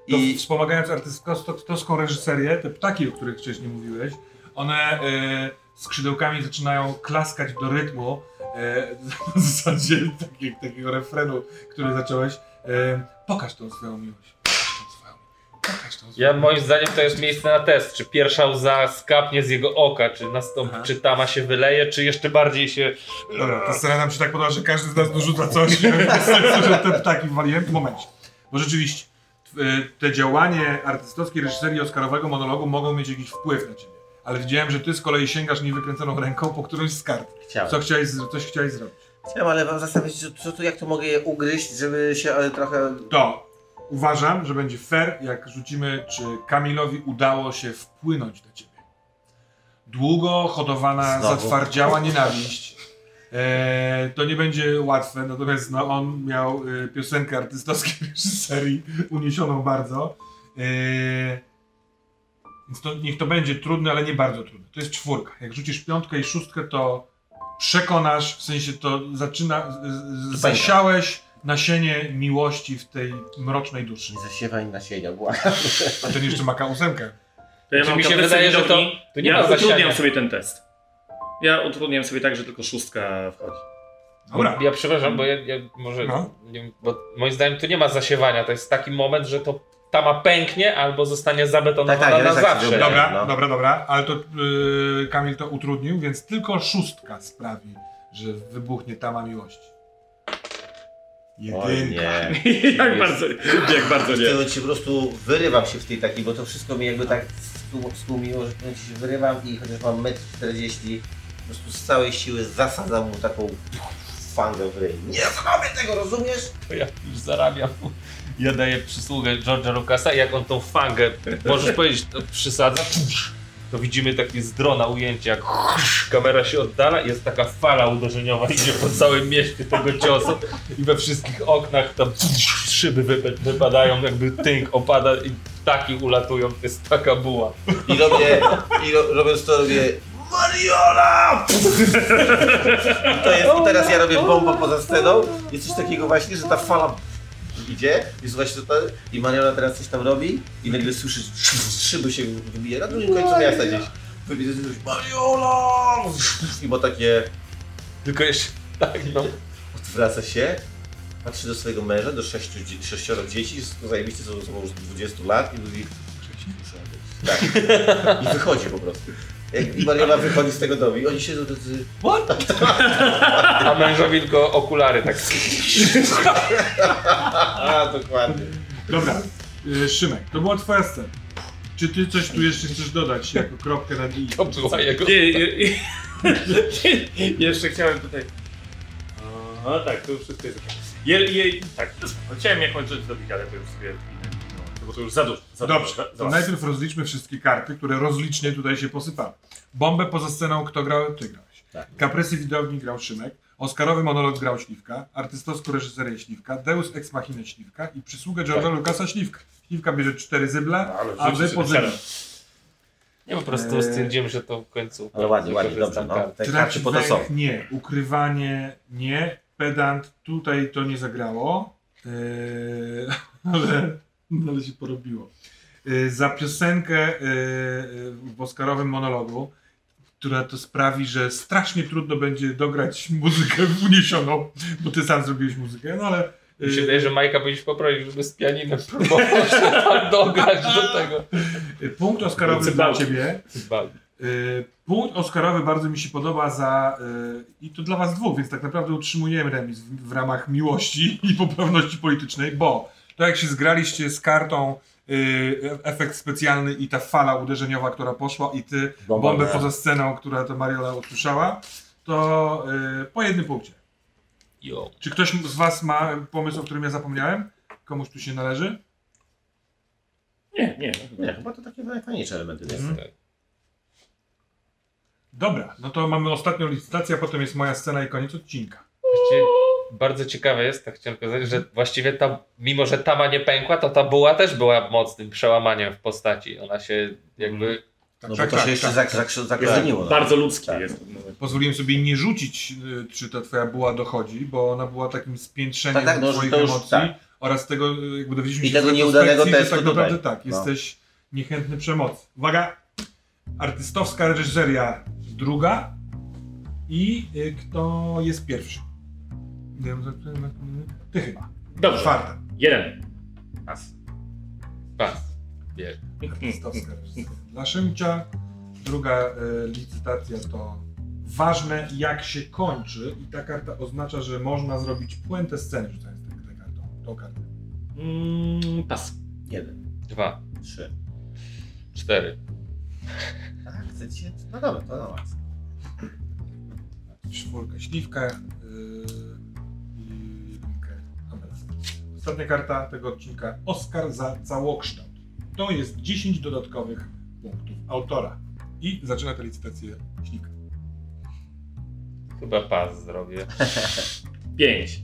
S1: To
S2: I
S1: wspomagając artystowską reżyserię, te ptaki, o których wcześniej mówiłeś, one e, skrzydełkami zaczynają klaskać do rytmu, e, w zasadzie taki, takiego refrenu, który zacząłeś. E, pokaż tą swoją miłość. Pokaż tą swoją miłość. Pokaż tą swoją
S4: Ja moim zdaniem to jest miejsce na test. Czy pierwsza łza skapnie z jego oka, czy nastąpi,
S1: Aha.
S4: czy tama się wyleje, czy jeszcze bardziej się.
S1: Dobra, ta scena nam się tak podoba, że każdy z nas dorzuca coś, bez sensu, że te ptaki waliłem w momencie. Bo rzeczywiście, y, te działanie artystowskiej reżyserii Oscarowego monologu mogą mieć jakiś wpływ na ciebie. Ale widziałem, że ty z kolei sięgasz niewykręconą ręką po którąś z kart.
S2: chciałem.
S1: Co chciałeś, z- coś chciałeś zrobić.
S2: Chciałem, ale mam zastanowić się, co tu, jak to mogę je ugryźć, żeby się ale trochę...
S1: To uważam, że będzie fair, jak rzucimy, czy Kamilowi udało się wpłynąć na ciebie. Długo hodowana,
S2: Znowu.
S1: zatwardziała nienawiść. E, to nie będzie łatwe, natomiast no, on miał e, piosenkę artystowskiej reżyserii uniesioną bardzo. E, więc to, niech to będzie trudne, ale nie bardzo trudne. To jest czwórka. Jak rzucisz piątkę i szóstkę, to przekonasz, w sensie to zaczyna, z- z- zasiałeś nasienie miłości w tej mrocznej duszy.
S2: Nie zasiewaj nasienia, błagam.
S1: A ten jeszcze ma ósemkę.
S3: To ja
S4: Czy
S3: mam
S4: mi się wydaje, że to- to nie
S3: ja utrudniam sobie ten test. Ja utrudniam sobie tak, że tylko szóstka wchodzi.
S1: Dobra.
S4: Ja przepraszam, bo ja, ja może.
S1: No.
S4: Nie, bo moim zdaniem to nie ma zasiewania. To jest taki moment, że to tama pęknie albo zostanie zabetonowana
S2: Tak, tak,
S4: na
S2: tak
S4: zawsze.
S1: Dobra,
S2: no.
S1: dobra, dobra, ale to yy, Kamil to utrudnił, więc tylko szóstka sprawi, że wybuchnie tama miłości. Jedynka.
S2: nie.
S3: jak bardzo, jak bardzo nie.
S2: tym momencie po prostu wyrywam się w tej takiej, bo to wszystko mi jakby tak stłumiło, że się wyrywam i chociaż mam 1,40 m, po prostu z całej siły zasadzam mu taką fangę w ryj. Nie zrobię tego, rozumiesz?
S4: To ja już zarabiam. Ja daję przysługę George'a Lucasa i jak on tą fangę, możesz powiedzieć, przysadza, to widzimy takie z drona ujęcie, jak kamera się oddala jest taka fala uderzeniowa, idzie po całym mieście tego ciosu i we wszystkich oknach tam szyby wypa- wypadają, jakby tynk opada i ptaki ulatują, to jest taka buła.
S2: I robię, i ro, robiąc to robię Mariola! To jest, teraz ja robię bombę poza sceną. Jest coś takiego właśnie, że ta fala idzie, jest właśnie to, i Mariola teraz coś tam robi i nagle słyszysz, szyby się wybije na drugim końcu miasta gdzieś. Wybije coś, Mariola! I bo takie
S4: Tylko jeszcze, tak no.
S2: odwraca się, patrzy do swojego męża, do sześciu, sześcioro dzieci, zajebiście, są ze sobą już 20 lat i mówi tak. I wychodzi po prostu. I Mariola wychodzi z tego domu i oni siedzą tacy
S4: A mężowi tylko okulary tak.
S2: A, dokładnie.
S1: Dobra, yy, Szymek, to była twoja scena. Czy ty coś tu jeszcze chcesz dodać jako kropkę na i?
S4: To była jego...
S3: Nie, nie, nie. Jeszcze chciałem tutaj. A tak, to już wszystko jest okej. Je, je, tak, chciałem jakąś rzecz zrobić, ale to już sobie no, bo to już za dużo. Za
S1: Dobrze,
S3: dużo, za,
S1: to
S3: za
S1: najpierw rozliczmy wszystkie karty, które rozlicznie tutaj się posypały. Bombę poza sceną kto grał? Ty grałeś.
S2: Tak.
S1: Kapresy widowni grał Szymek. Oscarowy monolog grał Śliwka. Artystowską reżyserię Śliwka. Deus Ex Machina Śliwka. I przysługę George'a. Lucasa Śliwka. Śliwka bierze cztery zyble,
S3: Ale
S1: a wy po.
S4: Nie po prostu
S1: Eee.
S4: stwierdziłem, że to w końcu.
S2: Ale ładnie, ładnie, dobrze. No. Te karty po to są.
S1: węch nie. Ukrywanie nie. Pedant tutaj to nie zagrało. Yy, ale, ale się porobiło. Yy, za piosenkę yy, w Oscarowym monologu która to sprawi, że strasznie trudno będzie dograć muzykę uniesioną, bo ty sam zrobiłeś muzykę, no ale...
S4: Mi się
S1: y,
S4: wydaje, że Majka powinien poprawić, żeby z pianinem próbował się tam dograć do tego.
S1: y, Punkt Oscarowy dla ciebie. Y, Punkt Oscarowy bardzo mi się podoba za. I to dla was dwóch, więc tak naprawdę utrzymujemy remis w, w ramach miłości i poprawności politycznej, bo to jak się zgraliście z kartą efekt specjalny i ta fala uderzeniowa, która poszła, i ty
S2: Bomba,
S1: bombę
S2: nie.
S1: poza sceną, która to Mariola usłyszała, to y, po jednym punkcie.
S4: Jo.
S1: Czy ktoś z was ma pomysł, o którym ja zapomniałem? Komuś tu się należy?
S3: Nie, nie.
S2: Nie, chyba to takie najfajniejsze elementy.
S1: Mhm.
S2: jest.
S4: Tak.
S1: Dobra, no to mamy ostatnią licytację, a potem jest moja scena i koniec odcinka.
S4: Właściwie bardzo ciekawe jest, tak chciałem powiedzieć, że właściwie ta, mimo że tama nie pękła, to ta buła też była mocnym przełamaniem w postaci. Ona się jakby...
S1: Tak,
S2: No bo
S1: tak,
S2: to
S1: tak,
S2: się jeszcze
S1: tak,
S2: zak-
S1: tak.
S2: no.
S3: Bardzo ludzkie
S2: Tak.
S3: jest. No,
S1: Pozwoliłem sobie nie rzucić, y, czy ta twoja była dochodzi, bo ona była takim spiętrzeniem
S2: Tak, tak, no,
S1: twoich
S2: to już-
S1: emocji
S2: tak.
S1: oraz tego, y, jakby dowiedzieliśmy
S2: I
S1: się
S2: tego
S1: z
S2: nieudanego testu
S1: tak naprawdę tak,
S2: No.
S1: jesteś niechętny przemocy. Uwaga! Artystowska reżyseria druga i y, kto jest pierwszy? Ty chyba.
S3: Dobrze.
S1: Czwarta.
S3: Jeden.
S4: Pas. Pas. Wie.
S1: Artystowska reżyseria. Dla Szymcia. Druga y, licytacja to ważne jak się kończy i ta karta oznacza, że można zrobić puentę sceny rzucając tę tę kartą, tą kartę.
S3: Mm, pas.
S2: Jeden,
S4: Dwa.
S2: trzy.
S4: Cztery.
S2: Tak, chcecie? No dobra, to na was.
S1: Czwórkę śliwkę Ostatnia karta tego odcinka Oscar za całokształt. To jest 10 dodatkowych punktów autora. I zaczyna tę licytację śliwka.
S4: Chyba pas zrobię.
S3: Pięć.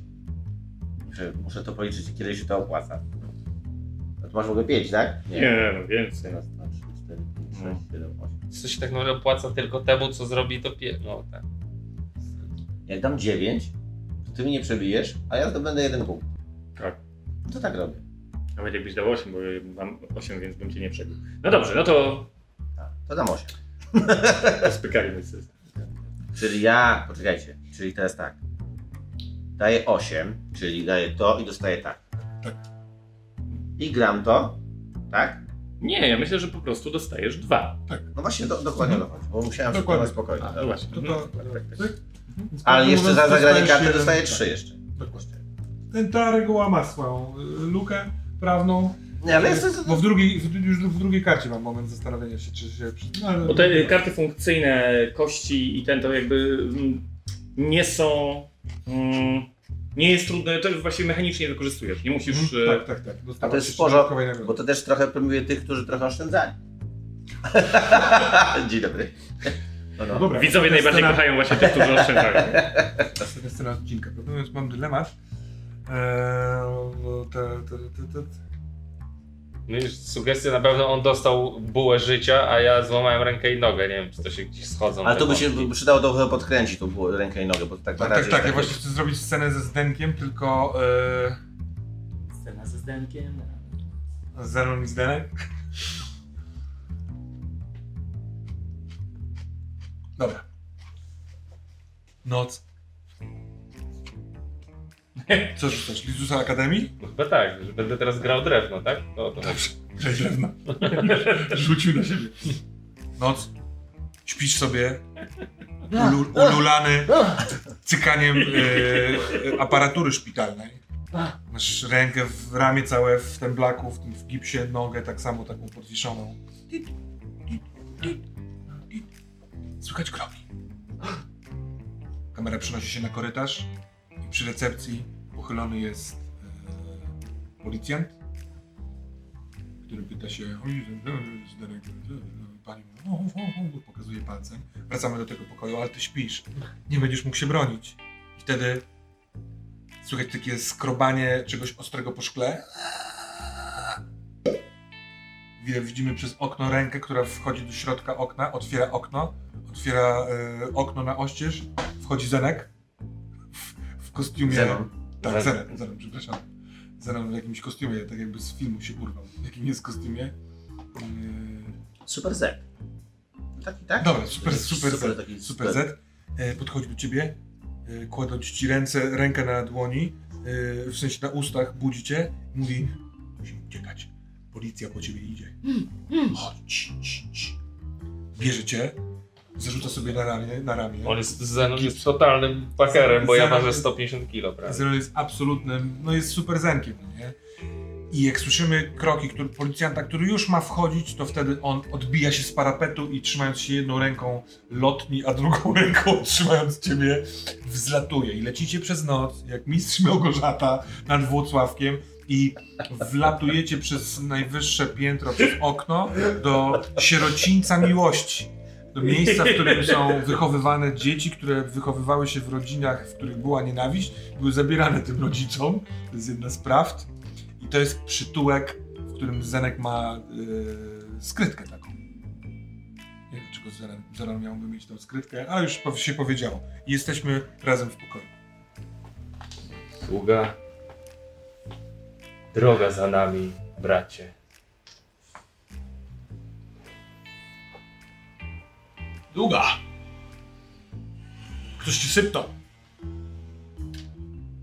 S2: Muszę, muszę to policzyć, kiedy się to opłaca. No to masz w ogóle pięć, tak?
S3: Nie, no więcej.
S2: Raz, dwa, trzy, cztery, pięć,
S3: No.
S2: sześć, siedem, osiem.
S4: Co się tak naprawdę opłaca tylko temu, co zrobi to pie... No tak.
S2: Jak dam dziewięć, to ty mnie nie przebijesz, a ja zdobędę jeden punkt.
S3: Tak.
S2: No to tak robię.
S3: Nawet jakbyś dał 8, bo mam 8, więc bym cię nie przebił. No dobrze, no to
S2: Tak, to dam osiem.
S3: spykali mój system.
S2: Czyli ja, poczekajcie, czyli teraz tak. Daję 8, czyli daję to i dostaję tak.
S1: Tak.
S2: I gram to, tak?
S3: Nie, ja myślę, że po prostu dostajesz dwa.
S2: No właśnie, do, dokładnie o to chodzi, bo musiałem
S1: Dokładnie.
S2: spokojnie.
S3: A, no właśnie.
S1: To to,
S3: Mhm. Tak, tak, tak.
S1: cyk. Więc
S2: Ale jeszcze za zagranie karty dostaję
S1: tak,
S2: trzy jeszcze.
S1: Dokładnie. Ten, ta reguła ma swoją y, lukę prawną,
S2: Nie, ale jest...
S1: bo w drugiej, w, już w drugiej karcie mam moment zastanowienia się, czy się... No, ale-
S3: Bo te karty funkcyjne, kości i ten to jakby mm, nie są. mm, Nie jest trudne, to właściwie mechanicznie wykorzystujesz. Nie musisz. E,
S1: tak, tak, tak.
S2: A to jest sporo, bo to też trochę premiuje tych, którzy trochę oszczędzali. Dzień dobry. No, no.
S1: Dobra,
S3: Widzowie najbardziej
S1: scena-
S3: kochają właśnie tych, którzy oszczędzają.
S1: Ostatnia scena odcinka. Mówiąc, mam dylemat. Eee, no,
S4: już sugestia na pewno on dostał bułę życia, a ja złamałem rękę i nogę. Nie wiem, czy to się gdzieś schodzą.
S2: Ale to by się przydało trochę podkręcić tą rękę i nogę, bo tak na
S1: Tak, tak, tak. Ja właśnie chcę zrobić scenę ze Zdenkiem, tylko e,
S3: Scena ze Zdenkiem.
S1: Zenon i Zdenek. Dobra. Noc. Co rzucasz? Lizusa Akademii?
S4: No chyba tak, że będę teraz grał drewno, tak? No to
S1: Dobrze. Graj drewno. Rzucił na siebie. Noc. Śpisz sobie. Ulu, ululany cykaniem e, aparatury szpitalnej. Masz rękę w ramię całe w temblaku, w, tym, w gipsie, nogę tak samo taką podwiszoną. Słychać kroki. Kamera przenosi się na korytarz i przy recepcji pochylony jest e, policjant, który pyta się, "Oj, Zdenek, pani pokazuje palcem. Wracamy do tego pokoju, ale ty śpisz, nie będziesz mógł się bronić. I wtedy słychać takie skrobanie czegoś ostrego po szkle. Widzimy przez okno rękę, która wchodzi do środka okna, otwiera okno, otwiera e, okno na oścież, wchodzi Zenek w, w kostiumie.
S2: Zenon.
S1: Tak,
S4: Zenon.
S1: Zenon, Zenon, przepraszam. Zenon w jakimś kostiumie, tak jakby z filmu się urwał. W jakim jest kostiumie? Yy,
S2: Super Z. Taki, tak?
S1: Dobra, super, super,
S2: super,
S1: Z. Super Z. E, podchodzi do ciebie, e, kładąc ci ręce, rękę na dłoni, e, w sensie na ustach, budzi cię, mówi, musimy uciekać. Policja po ciebie idzie. Chodź, ci, ci, ci. Bierze cię, zarzuca sobie na ramię, na ramię.
S4: On jest, Zenon jest totalnym pakerem, bo ja
S1: Zenon-
S4: ważę 150 kg, prawda?
S1: Zero jest absolutnym, no jest super zenkiem, nie? I jak słyszymy kroki który, policjanta, który już ma wchodzić, to wtedy on odbija się z parapetu i trzymając się jedną ręką lotni, a drugą ręką trzymając ciebie, wzlatuje. I lecicie przez noc, jak mistrz Małgorzata nad Włocławkiem i wlatujecie przez najwyższe piętro, przez okno do sierocińca miłości. Do miejsca, w którym są wychowywane dzieci, które wychowywały się w rodzinach, w których była nienawiść, były zabierane tym rodzicom. To jest jedna z prawd. I to jest przytułek, w którym Zenek ma yy, skrytkę taką. Nie wiem, dlaczego Zenek, Zenek miałby mieć tą skrytkę, ale już się powiedziało. I jesteśmy razem w pokoju.
S4: Długa droga za nami, bracie.
S1: Długa! Ktoś ci sypnął.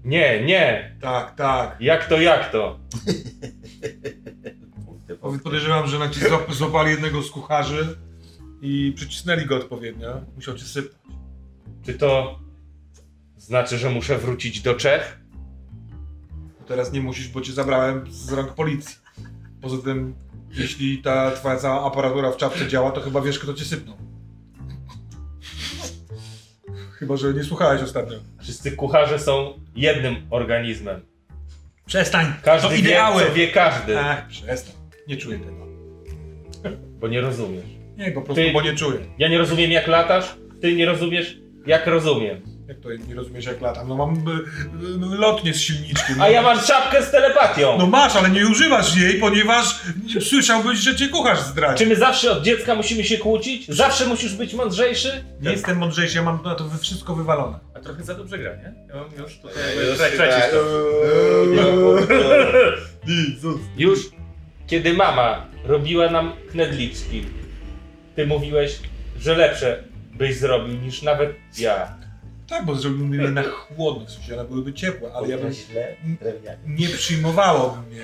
S4: Nie, nie!
S1: Tak, tak.
S4: Jak to, jak to?
S1: Podejrzewam, że na złap- złapali jednego z kucharzy i przycisnęli go odpowiednio. Musiał cię sypnąć.
S4: Czy to znaczy, że muszę wrócić do Czech?
S1: Teraz nie musisz, bo cię zabrałem z rąk policji. Poza tym, jeśli ta twoja cała aparatura w czapce działa, to chyba wiesz, kto cię sypnął. Chyba, że nie słuchałeś ostatnio.
S4: Wszyscy kucharze są jednym organizmem.
S1: Przestań!
S4: Każdy
S1: to
S4: wie,
S1: ideały!
S4: co wie każdy,
S1: Ach, przestań. Nie czuję tego.
S4: bo nie rozumiesz.
S1: Nie, po prostu,
S4: Ty-
S1: bo nie czuję.
S4: Ja nie rozumiem, jak latasz, ty nie rozumiesz, jak rozumiem.
S1: Jak to nie rozumiesz, jak latam? No mam y, y, lotnie z silniczkiem.
S4: A ja mam czapkę z telepatią!
S1: No masz, ale nie używasz jej, ponieważ słyszałbyś, że cię kucharz zdradzi.
S4: Czy my zawsze od dziecka musimy się kłócić? Zawsze musisz być mądrzejszy?
S1: Nie jestem mądrzejszy, ja mam na to wszystko wywalone.
S3: A trochę za dobrze gra, nie? Ja mam już tutaj...
S2: Tak.
S4: Już kiedy mama robiła nam knedliczki, ty mówiłeś, że lepsze byś zrobił niż nawet ja.
S1: Tak, bo zrobiłbym je na chłodno, w sensie one byłyby ciepłe, ale ja bym
S2: źle,
S1: nie przyjmowało mnie,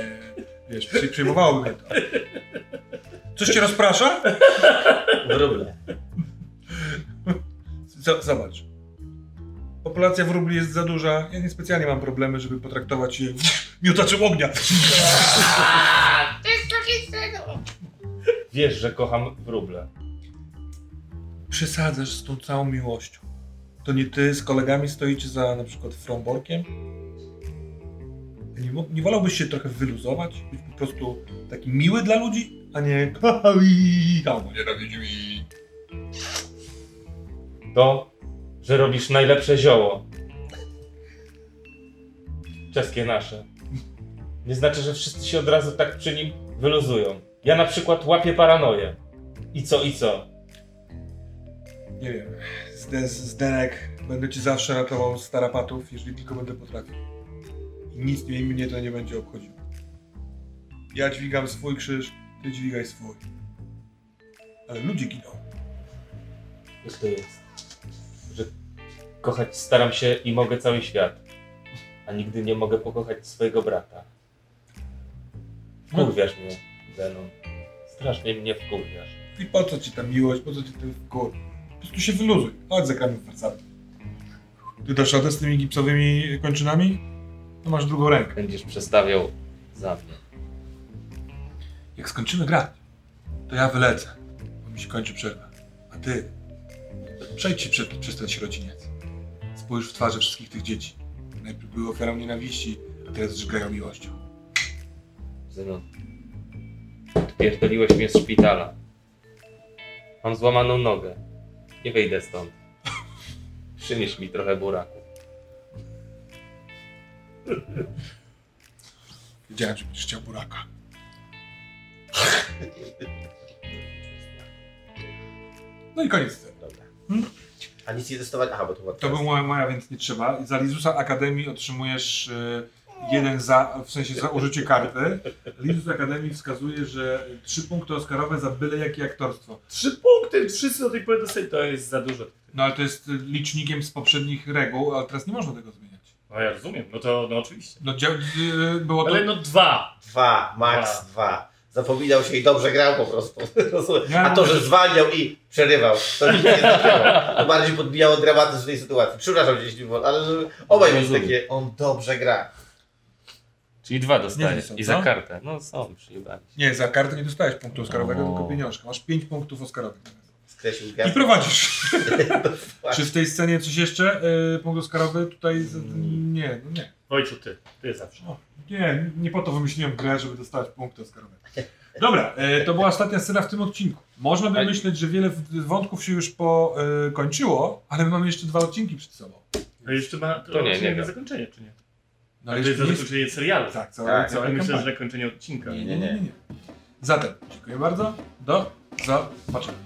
S1: wiesz, przy, przyjmowało mnie to. Coś cię rozprasza?
S2: Wróble.
S1: Z- Zobacz. Populacja wróbli jest za duża. Ja niespecjalnie mam problemy, żeby potraktować je miotaczem ognia.
S4: Wiesz, że kocham wróble.
S1: Przesadzasz z tą całą miłością. To nie ty z kolegami stoicie za na przykład fromborkiem? Nie, nie wolałbyś się trochę wyluzować? Być po prostu taki miły dla ludzi, a nie albo nienawidzi mi.
S4: To, że robisz najlepsze zioło. Czeskie nasze. Nie znaczy, że wszyscy się od razu tak przy nim wyluzują. Ja na przykład łapię paranoję. I co, i co?
S1: Nie wiem. Z, z Denek będę ci zawsze ratował z tarapatów, jeżeli tylko będę potrafił. I nic mnie, mnie to nie będzie obchodziło. Ja dźwigam swój krzyż, ty dźwigaj swój. Ale ludzie giną.
S4: Wiesz to jest, że kochać staram się i mogę cały świat, a nigdy nie mogę pokochać swojego brata. Wkurwiasz mnie, Zenon. Strasznie mnie wkurwiasz.
S1: I po co ci ta miłość, po co ci ten wkur? Prostu się wyluzuj. Chodź w Warszawie. Ty dasz radę z tymi gipsowymi kończynami? To masz drugą rękę.
S4: Będziesz przestawiał za mnie.
S1: Jak skończymy grać, to ja wylecę, bo mi się kończy przerwa. A ty, przejdź się przed, przez ten sierociniec. Spójrz w twarze wszystkich tych dzieci. Najpierw były ofiarą nienawiści, a teraz już grają miłością.
S4: Zenon, odpierdoliłeś mnie z szpitala. Mam złamaną nogę. Nie wyjdę stąd. Przynieś mi trochę buraku.
S1: Wiedziałem, że będziesz chciał buraka. No i koniec sceny.
S2: Dobra. A nic nie testować? Aha, bo to
S1: To był moja, moja, więc nie trzeba. Za Lizusa Akademii otrzymujesz y, jeden za, w sensie za użycie karty. Lizus Akademii wskazuje, że trzy punkty Oscarowe za byle jakie aktorstwo.
S3: Trzy punkty, wszyscy do tej pory dostali, to jest za dużo.
S1: No ale to jest licznikiem z poprzednich reguł, ale teraz nie można tego zmieniać.
S3: No ja rozumiem, no to no oczywiście.
S1: No dzia- y, było to...
S3: Ale no dwa.
S2: Dwa, max
S3: Dwa.
S2: dwa. Zapominał się i dobrze grał po prostu.
S1: Ja
S2: A to, że zwalniał i przerywał, to nic nie znaczyło. To bardziej podbijało dramatyzm tej sytuacji. Przepraszam, jeśli wol, ale obaj
S4: Rozumiem.
S2: takie, on dobrze gra.
S4: Czyli dwa dostajesz.
S1: są,
S4: I
S1: co?
S4: za kartę. No są, przyjebali.
S1: Nie, za kartę nie dostałeś punktu Oscarowego,
S4: O.
S1: tylko pieniążka. Masz pięć punktów Oscarowych.
S2: Skreślił
S1: I prowadzisz. Czy w tej scenie coś jeszcze? Y, punkt Oscarowy tutaj... z- Nie, no nie.
S3: Wojciu, ty. Ty zawsze.
S1: O, nie, nie po to wymyśliłem grę, żeby dostawać punkty Oscarowe. Dobra, e, to była ostatnia scena w tym odcinku. Można by
S4: A-
S1: myśleć, że wiele wątków się już pokończyło, ale my mamy jeszcze dwa odcinki przed sobą.
S3: No jeszcze ma to,
S4: To nie,
S3: nie,
S4: nie
S3: zakończenie, czy nie?
S1: No,
S3: Ale to jest za
S1: nie
S3: zakończenie serialu.
S1: Tak, całe,
S2: Tak,
S1: całe
S3: Ja myślę,
S1: kampanii.
S3: że zakończenie odcinka.
S2: Nie,
S1: Nie, nie, nie. Zatem, dziękuję bardzo. Do zobaczenia.